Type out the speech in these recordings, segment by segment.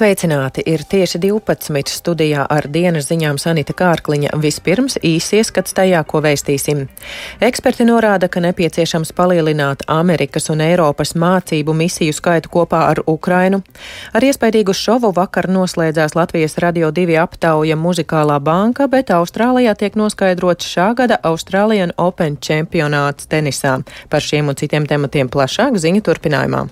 Sveicināti! Ir tieši 12 studijā ar dienas ziņām Sanita Kārkliņa. Vispirms īsi ieskats tajā, ko vēstīsim. Eksperti norāda, ka nepieciešams palielināt Amerikas un Eiropas mācību misiju skaitu kopā ar Ukrainu. Ar iespaidīgu šovu vakar noslēdzās Latvijas Radio 2 aptauja muzikālā banka, bet Austrālijā tiek noskaidrots šā gada Australian Open čempionāts tenisā. Par šiem un citiem tematiem plašāk ziņu turpinājumā.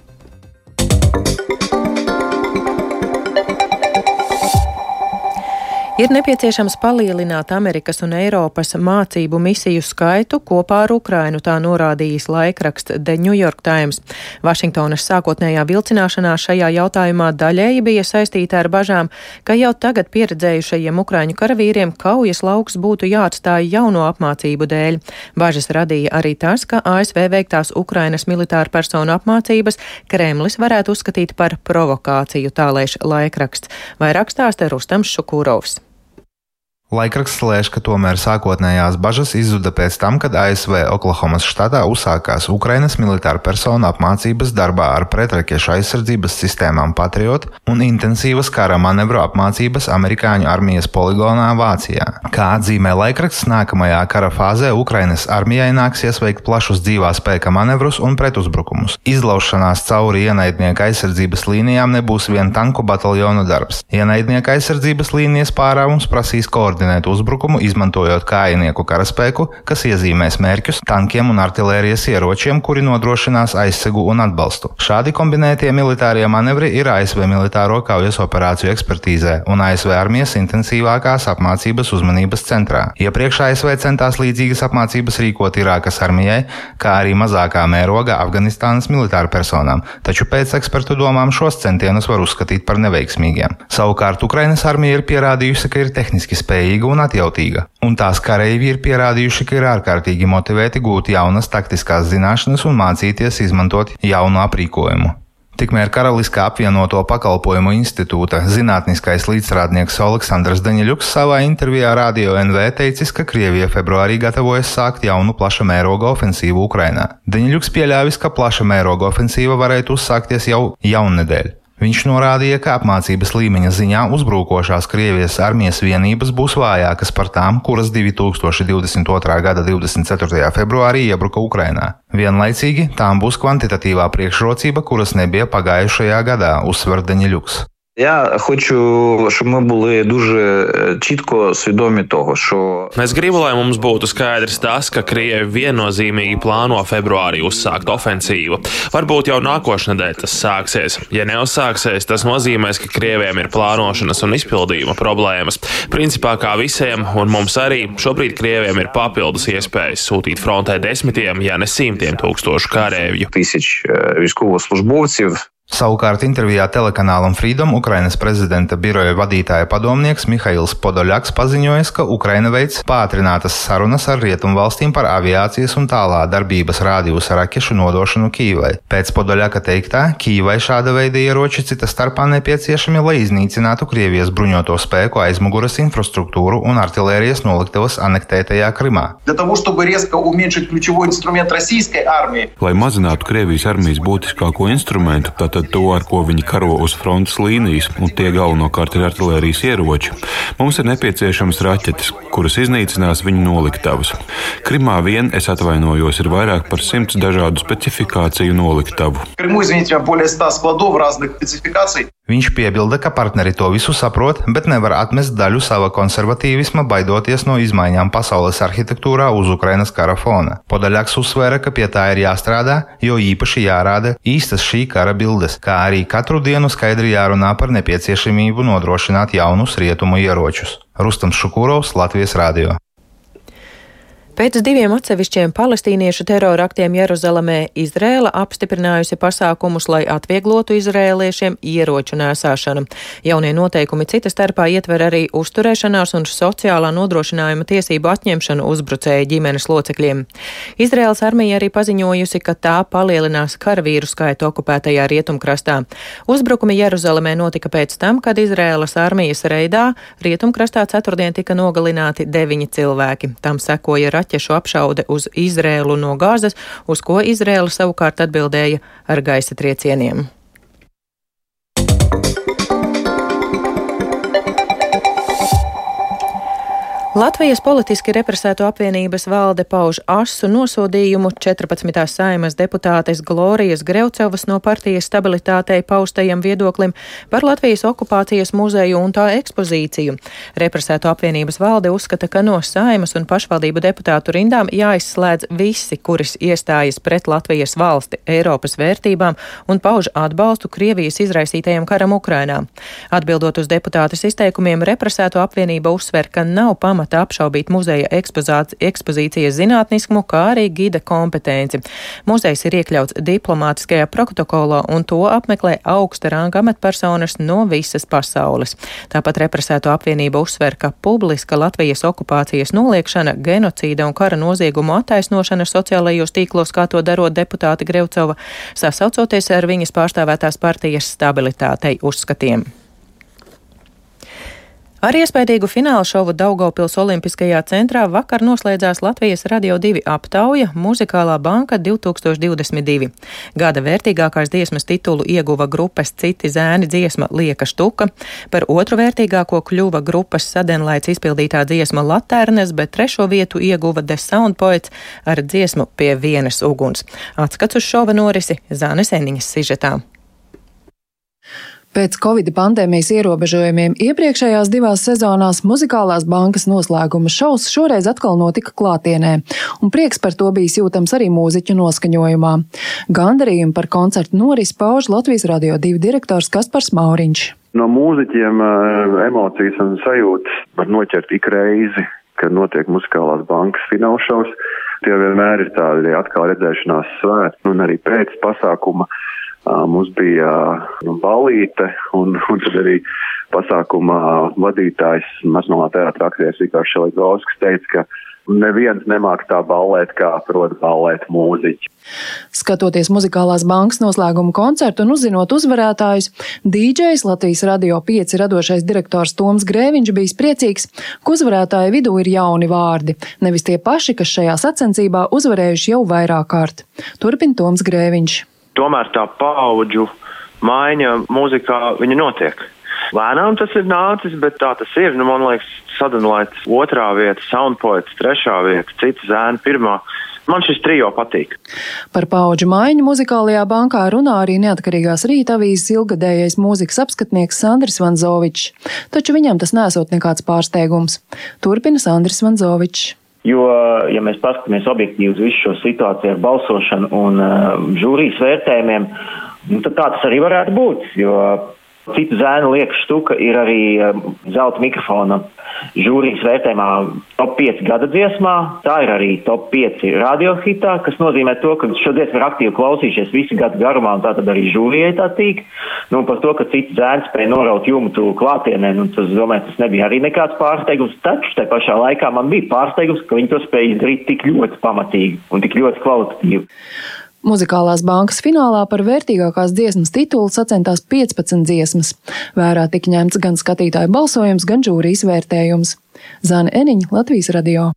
Ir nepieciešams palielināt Amerikas un Eiropas mācību misiju skaitu kopā ar Ukrainu, tā norādījis laikraksts The New York Times. Vašingtonas sākotnējā vilcināšanās šajā jautājumā daļēji bija saistīta ar bažām, ka jau tagad pieredzējušajiem ukraiņu karavīriem kaujas lauks būtu jāatstāj jauno apmācību dēļ. Bažas radīja arī tas, ka ASV veiktās Ukrainas militāra personu apmācības Kremlis varētu uzskatīt par provokāciju, tālēš laikraksts. Vai rakstās te Rustams Šukūrovs. Laikraksts lēš, ka tomēr sākotnējās bažas izzuda pēc tam, kad ASV Oklahomas štatā uzsākās Ukrainas militāra persona apmācības darbā ar pretraķešu aizsardzības sistēmām Patriot un intensīvas kara manevru apmācības amerikāņu armijas poligonā Vācijā. Kā atzīmē laikraksts, nākamajā kara fāzē Ukrainas armijai nāksies veikt plašus dzīvā spēka manevrus un pretuzbrukumus. Izlaušanās cauri ienaidnieka aizsardzības līnijām nebūs vien tanku bataljonu darbs. Ienaidnieka aizsardzības līnijas pārāvums prasīs koordināciju koordinēt uzbrukumu, izmantojot kājinieku karaspēku, kas iezīmēs mērķus tankiem un artilērijas ieročiem, kuri nodrošinās aizsegu un atbalstu. Šādi kombinētie militārie manevri ir ASV militāro kaujas operāciju ekspertīzē un ASV armijas intensīvākās apmācības uzmanības centrā. Iepriekš ASV centās līdzīgas apmācības rīkot Irākas armijai, kā arī mazākā mēroga Afganistānas militāru personām, taču pēc ekspertu domām šos centienus var uzskatīt par neveiksmīgiem. Savukārt Ukrainas armija ir pierādījusi, ka ir tehniski spējīga spējīga un atjautīga, un tās kareivi ir pierādījuši, ka ir ārkārtīgi motivēti gūt jaunas taktiskās zināšanas un mācīties izmantot jaunu aprīkojumu. Tikmēr Karaliskā apvienoto pakalpojumu institūta zinātniskais līdzstrādnieks Aleksandrs Daņļuks savā intervijā Radio NV teicis, ka Krievija februārī gatavojas sākt jaunu plaša mēroga ofensīvu Ukrainā. Daņļuks pieļāvis, ka plaša mēroga ofensīva varētu uzsākties jau jaunedēļ. Viņš norādīja, ka apmācības līmeņa ziņā uzbrukošās Krievijas armijas vienības būs vājākas par tām, kuras 2022. gada 24. februārī iebruka Ukrainā. Vienlaicīgi tām būs kvantitatīvā priekšrocība, kuras nebija pagājušajā gadā, uzsver Deņļuks. Я хочу, щоб ми були дуже čitko свідомі того, що es gribu, lai mums būtu skaidrs tas, ka Krievi viennozīmīgi plāno februārī uzsākt ofensīvu. Varbūt jau nākošnedēļ tas sāksies. Ja neuzsāksies, tas nozīmēs, ka Krieviem ir plānošanas un izpildījuma problēmas. Principā kā visiem, un mums arī, šobrīd Krieviem ir papildus iespējas sūtīt frontē desmitiem, ja ne simtiem tūkstošu karavīru. Tысяч військовослужбовців Savukārt intervijā telekanālam Freedom Ukrainas prezidenta biroja vadītāja padomnieks Mihails Podoļaks paziņoja, ka Ukraina veids pātrinātas sarunas ar rietumvalstīm par aviācijas un tālā darbības rādījusa rakešu nodošanu Kīvai. Pēc Podoļaka teiktā, Kīvai šāda veida ieroči cita starpā nepieciešami, lai iznīcinātu Krievijas bruņoto spēku aizmuguras infrastruktūru un artilērijas noliktavas anektētajā Krimā. Lai mazinātu Krievijas armijas būtiskāko instrumentu, tātad tātad to, ar ko viņi karo uz frontes līnijas, un tie galvenokārt ir artērijas ieroči. Mums ir nepieciešamas raķetes, kuras iznīcinās viņu noliktavas. Krimā vien, es atvainojos, ir vairāk par simts dažādu specifikāciju noliktavu. Krimu, izviņķi, Viņš piebilda, ka partneri to visu saprot, bet nevar atmest daļu sava konservatīvisma, baidoties no izmaiņām pasaules arhitektūrā uz Ukrainas kara fona. Podaļaks uzsvēra, ka pie tā ir jāstrādā, jo īpaši jārāda īstas šī kara bildes, kā arī katru dienu skaidri jārunā par nepieciešamību nodrošināt jaunus rietumu ieročus. Rustams Šukurovs, Latvijas Rādio. Pēc diviem atsevišķiem palestīniešu teroraktiem Jeruzalemē Izrēla apstiprinājusi pasākumus, lai atvieglotu izrēliešiem ieroču nēsāšanu. Jaunie noteikumi cita starpā ietver arī uzturēšanās un sociālā nodrošinājuma tiesību atņemšanu uzbrucēju ģimenes locekļiem. Izrēlas armija arī paziņojusi, ka tā palielinās karavīru skaitu okupētajā rietumkrastā. Uzbrukumi Jeruzalemē notika pēc tam, kad Izrēlas armijas reidā rietumkrastā ceturtdien tika nogalināti deviņi cilvēki. Tam sekoja raķešu raķešu apšaude uz Izrēlu no Gāzes, uz ko Izrēla savukārt atbildēja ar gaisa triecieniem. Latvijas politiski represēto apvienības valde pauž asu nosodījumu 14. saimas deputātes Glorijas Greucevas no partijas stabilitātei paustajam viedoklim par Latvijas okupācijas muzeju un tā ekspozīciju. Represēto apvienības valde uzskata, ka no saimas un pašvaldību deputātu rindām jāizslēdz visi, kuris iestājas pret Latvijas valsti, Eiropas vērtībām un pauž atbalstu Krievijas izraisītajam karam Ukrainā. Atbildot uz deputātes izteikumiem, represēto apvienība uzsver, ka nav pamata pamata apšaubīt muzeja ekspozīcijas zinātniskumu, kā arī gida kompetenci. Muzejs ir iekļauts diplomātiskajā protokolā un to apmeklē augsta ranga amatpersonas no visas pasaules. Tāpat represēto apvienība uzsver, ka publiska Latvijas okupācijas noliekšana, genocīda un kara noziegumu attaisnošana sociālajos tīklos, kā to darot deputāti Grevcova, sasaucoties ar viņas pārstāvētās partijas stabilitātei uzskatiem. Ar iespējīgu fināla šovu Daugopils Olimpiskajā centrā vakar noslēdzās Latvijas Radio 2 aptauja Muzikālā banka 2022. Gada vērtīgākās dziesmas titulu ieguva grupas Citi zēni dziesma Lieka štuka, par otru vērtīgāko kļuva grupas sadenlaids izpildītā dziesma Latērnes, bet trešo vietu ieguva The Sound Poets ar dziesmu Pie vienas uguns. Atskats uz šova norisi Zānes Eniņas sižetā. Pēc Covid pandēmijas ierobežojumiem iepriekšējās divās sezonās muzikālās bankas noslēguma šovs šoreiz atkal notika klātienē, un prieks par to bijis jūtams arī mūziķu noskaņojumā. Gandarījumu par koncertu noris pauž Latvijas radio divu direktors Kaspars Mauriņš. No mūziķiem eh, emocijas un sajūtas var noķert ik reizi, kad notiek muzikālās bankas finālšaus. Tie vienmēr ir tādi atkal redzēšanās svētki un arī pēc pasākuma Mums bija nu, balīte, un, un tad arī pasākuma vadītājs Nacionālā teātrā aktieris Vikārs Šeligovskis teica, ka neviens nemāk tā ballēt, kā prot ballēt mūziķi. Skatoties muzikālās bankas noslēguma koncertu un uzzinot uzvarētājus, DJs Latvijas radio 5 radošais direktors Toms Grēviņš bijis priecīgs, ka uzvarētāju vidū ir jauni vārdi, nevis tie paši, kas šajā sacensībā uzvarējuši jau vairāk kārt. Turpin Toms Grēviņš tomēr tā paudžu maiņa mūzikā notiek. Lēnām tas ir nācis, bet tā tas ir. Nu, man liekas, Sadanlaits otrā vieta, Soundpoets trešā vieta, cita zēna pirmā. Man šis trijo patīk. Par paudžu maiņu muzikālajā bankā runā arī neatkarīgās rīta avīzes ilgadējais mūzikas apskatnieks Sandris Vanzovičs, taču viņam tas nesot nekāds pārsteigums. Turpina Sandris Vanzovičs. Jo, ja mēs paskatāmies objektīvi uz visu šo situāciju ar balsošanu un uh, žūrijas vērtējumiem, nu, tad tā tas arī varētu būt. Jo citu zēnu lieka štuka ir arī uh, zelta mikrofona žūrijas vērtējumā top 5 gada dziesmā. Tā ir arī top 5 radiohitā, kas nozīmē to, ka šo dziesmu ir aktīvi klausījušies visu gadu garumā, un tā tad arī žūrijai tā tīk. Nu, par to, ka cits zēns spēja noraut jumtu klātienē, nu, tas, domāju, tas nebija arī nekāds pārsteigums. Taču tajā pašā laikā man bija pārsteigums, ka viņi to spēja izdarīt tik ļoti pamatīgi un tik ļoti kvalitatīvi. Muzikālās bankas finālā par vērtīgākās dziesmas titulu sacentās 15 dziesmas. Vērā tika ņemts gan skatītāju balsojums, gan žūrijas vērtējums. Zana Eniņa, Latvijas radio.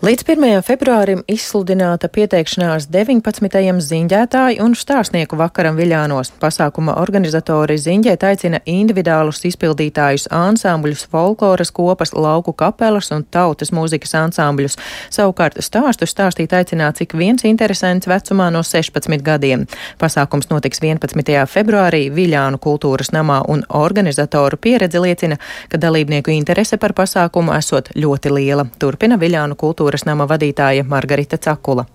Līdz 1. februārim izsludināta pieteikšanās 19. ziņģētāju un stāstnieku vakaram Viļānos. Pasākuma organizatori ziņģēt aicina individuālus izpildītājus ansambļus, folkloras kopas, lauku kapelas un tautas mūzikas ansambļus. Savukārt stāstu stāstīt aicināts ik viens interesants vecumā no 16 gadiem. Pasākums notiks 11. februārī Viļānu kultūras namā un organizatoru pieredze liecina, ka dalībnieku interese par pasākumu esot ļoti liela. Turpina Viļānu kultūras kultūras nama vadītāja Margarita Cakula.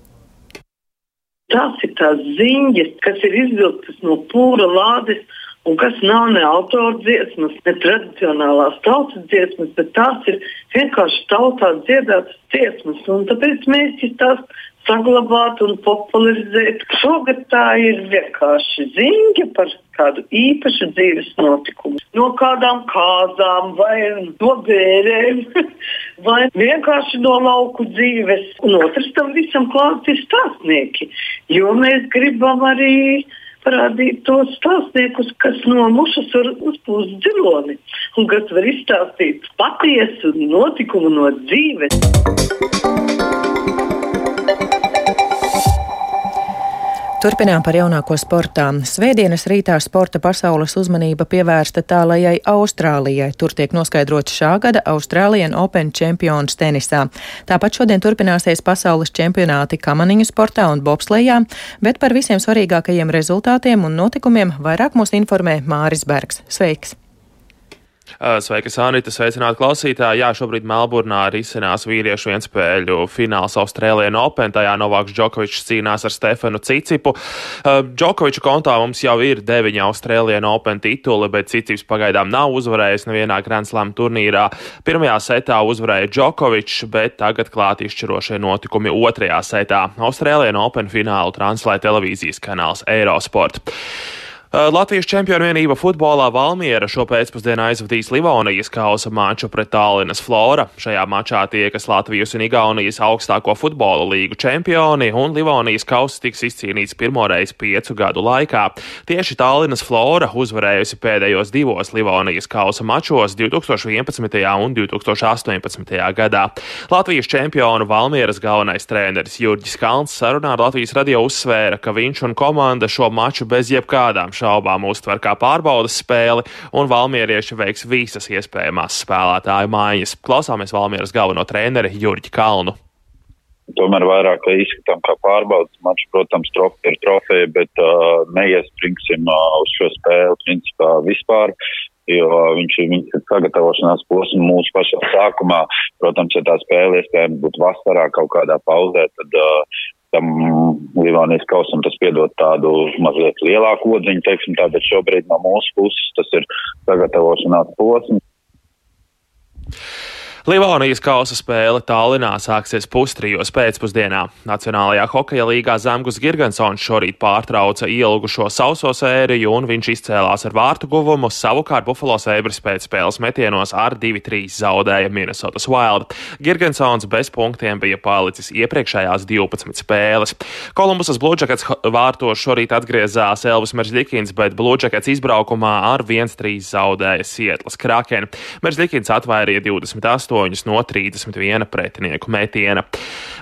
Tās ir tās ziņas, kas ir izvilktas no pūra lādes un kas nav ne autora dziesmas, ne tradicionālās tautas dziesmas, bet tās ir vienkārši tautā dziedātas dziesmas. Tāpēc mēs tās saglabāt un popularizēt. Šogad tā ir vienkārši ziņa par kādu īpašu dzīves notikumu. No kādām kāzām, vai no bērēm, vai vienkārši no lauku dzīves. Un otrs tam visam klāt ir stāstnieki, jo mēs gribam arī parādīt tos stāstniekus, kas no mušas var uzpūst dziloni un kas var izstāstīt patiesu notikumu no dzīves. Turpinām par jaunāko sportā. Svētdienas rītā sporta pasaules uzmanība pievērsta tālajai Austrālijai. Tur tiek noskaidrots šā gada Austrālijan Open čempions tenisā. Tāpat šodien turpināsies pasaules čempionāti kamaniņu sportā un bobslejā, bet par visiem svarīgākajiem rezultātiem un notikumiem vairāk mūs informē Māris Bergs. Sveiks! Sveika, Sanita, sveicināti klausītāji. Jā, šobrīd Melburnā risinās vīriešu vienspēļu fināls Austrālijā Open. Tajā Novāks Džokovičs cīnās ar Stefanu Cicipu. Džokoviča kontā mums jau ir deviņi Austrālijā Open tituli, bet Cicips pagaidām nav uzvarējis nevienā Grand Slam turnīrā. Pirmajā setā uzvarēja Džokovičs, bet tagad klāt izšķirošie notikumi otrajā setā. Austrālijā Open finālu translē televīzijas kanāls Eurosport. Uh, Latvijas čempionu vienība futbolā Valmiera šo pēcpusdienu aizvadīs Livonijas kausa maču pret Tallinas Flora. Šajā mačā tiekas Latvijas un Igaunijas augstāko futbola līgu čempioni, un Livonijas kausa tiks izcīnīts pirmoreiz piecu gadu laikā. Tieši Tallinas Flora uzvarējusi pēdējos divos Livonijas kausa mačos 2011. un 2018. gadā. Latvijas čempionu Valmieras galvenais treneris Jurģis Kalns sarunā ar Latvijas radio uzsvēra, ka viņš un komanda šo maču bez jebkādām šādām šaubām uztver kā pārbaudas spēli, un valmierieši veiks visas iespējamās spēlētāju mājas. Klausāmies Valmieras galveno treneri Jurģi Kalnu. Tomēr vairāk izskatām kā pārbaudas maču, protams, trofeja ir trofeja, bet uh, neiespringsim uh, uz šo spēli principā vispār, jo viņš, viņš ir sagatavošanās posmu mūsu pašā sākumā. Protams, ja tā spēle iespējams būtu vasarā kaut kādā pauzē, tad uh, tam Livānijas kausam tas piedod tādu mazliet lielāku odziņu, teiksim tā, bet šobrīd no mūsu puses tas ir sagatavošanās posms. Livonijas kausa spēle Tallinā sāksies pustrijos pēcpusdienā. Nacionālajā hokeja līgā Zemgus Girgensons šorīt pārtrauca ielgušo sauso sēriju un viņš izcēlās ar vārtu guvumu, savukārt Buffalo Sabres pēc spēles metienos ar 2-3 zaudēja Minnesotas Wild. Girgensons bez punktiem bija palicis iepriekšējās 12 spēles. Kolumbusas Bluejackets vārtos šorīt atgriezās Elvis Meržļikins, bet Bluejackets izbraukumā ar 1-3 zaudēja Sietlas Kraken. Meržļikins atvairīja 28 no 31 pretinieku metiena.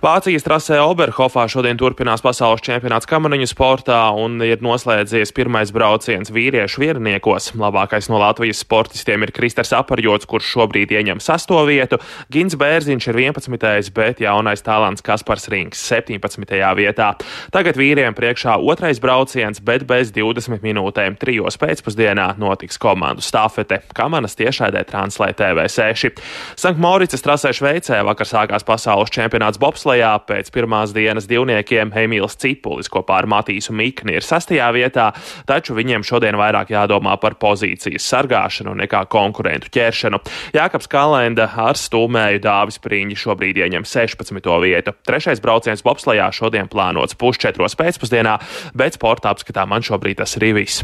Vācijas trasē Oberhofā šodien turpinās pasaules čempionāts kamaniņu sportā un ir noslēdzies pirmais brauciens vīriešu vierniekos. Labākais no Latvijas sportistiem ir Kristers Aparjots, kurš šobrīd ieņem sasto vietu. Gins Bērziņš ir 11. bet jaunais talants Kaspars Rings 17. vietā. Tagad vīriem priekšā otrais brauciens, bet bez 20 minūtēm trijos pēcpusdienā notiks komandu stafete. Kamanas tiešraidē translē TV6. Sankt Mauricas trasē Šveicē vakar sākās pasaules čempionāts bobslejā. Pēc pirmās dienas divniekiem Emīls Cipulis kopā ar Matīsu Mikni ir sastajā vietā, taču viņiem šodien vairāk jādomā par pozīcijas sargāšanu nekā konkurentu ķeršanu. Jākaps Kalenda ar stūmēju Dāvis Prīņģi šobrīd ieņem 16. vietu. Trešais brauciens bobslejā šodien plānots pusčetros pēcpusdienā, bet sporta apskatā man šobrīd tas ir viss.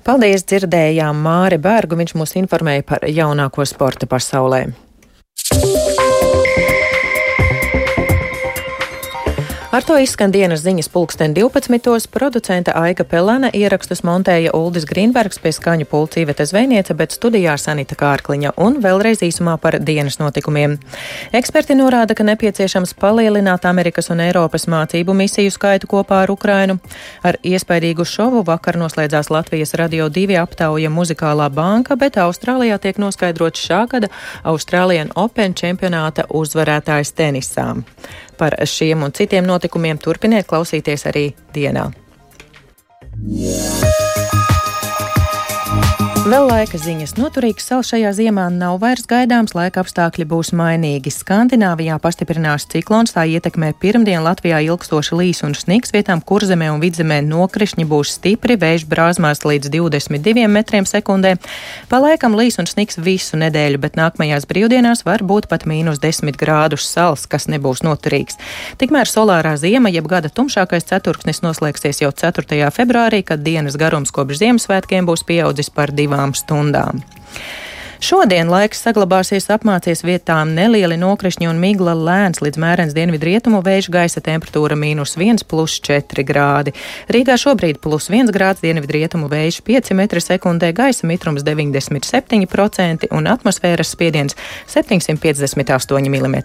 Paldies, dzirdējām Māri Bērgu, viņš mūs informēja par jaunāko sporta pasaulē. Ar to izskan dienas ziņas pulksten 12. Producenta Aika Pelēna ierakstus montēja Uldis Grīnbergs pie skaņu pulcīvete zvejniece, bet studijā Sanita Kārkliņa un vēlreiz īsumā par dienas notikumiem. Eksperti norāda, ka nepieciešams palielināt Amerikas un Eiropas mācību misiju skaitu kopā ar Ukrainu. Ar iespaidīgu šovu vakar noslēdzās Latvijas Radio 2 aptauja muzikālā banka, bet Austrālijā tiek noskaidrots šā gada Austrālijan Open čempionāta uzvarētājs tenisām. Par šiem un citiem notikumiem turpiniet klausīties arī dienā. Yeah. Vēl laika ziņas. Noturīgs sals šajā ziemā nav vairs gaidāms, laika apstākļi būs mainīgi. Skandināvijā pastiprinās ciklons, tā ietekmē pirmdien Latvijā ilgstoši līs un sniks, vietām kurzemē un vidzemē nokrišņi būs stipri, vējš brāzmās līdz 22 metriem sekundē. Pa laikam līs un sniks visu nedēļu, bet nākamajās brīvdienās var būt pat mīnus 10 grādus sals, kas nebūs noturīgs. Tikmēr solārā ziema, jeb gada tumšākais ceturksnis noslēgsies jau 4. februārī, kad dienas garums kopš Ziemassvētkiem būs pieaudzis par 2 divām stundām. Šodien laiks saglabāsies apmācies vietām nelieli nokrišņi un migla lēns līdz mērens dienvidu rietumu vēju gaisa temperatūra mīnus 1 plus 4 grādi. Rīgā šobrīd plus 1 grāds dienvidu rietumu vējš 5 metri sekundē, gaisa mitrums 97% un atmosfēras spiediens 758 mm.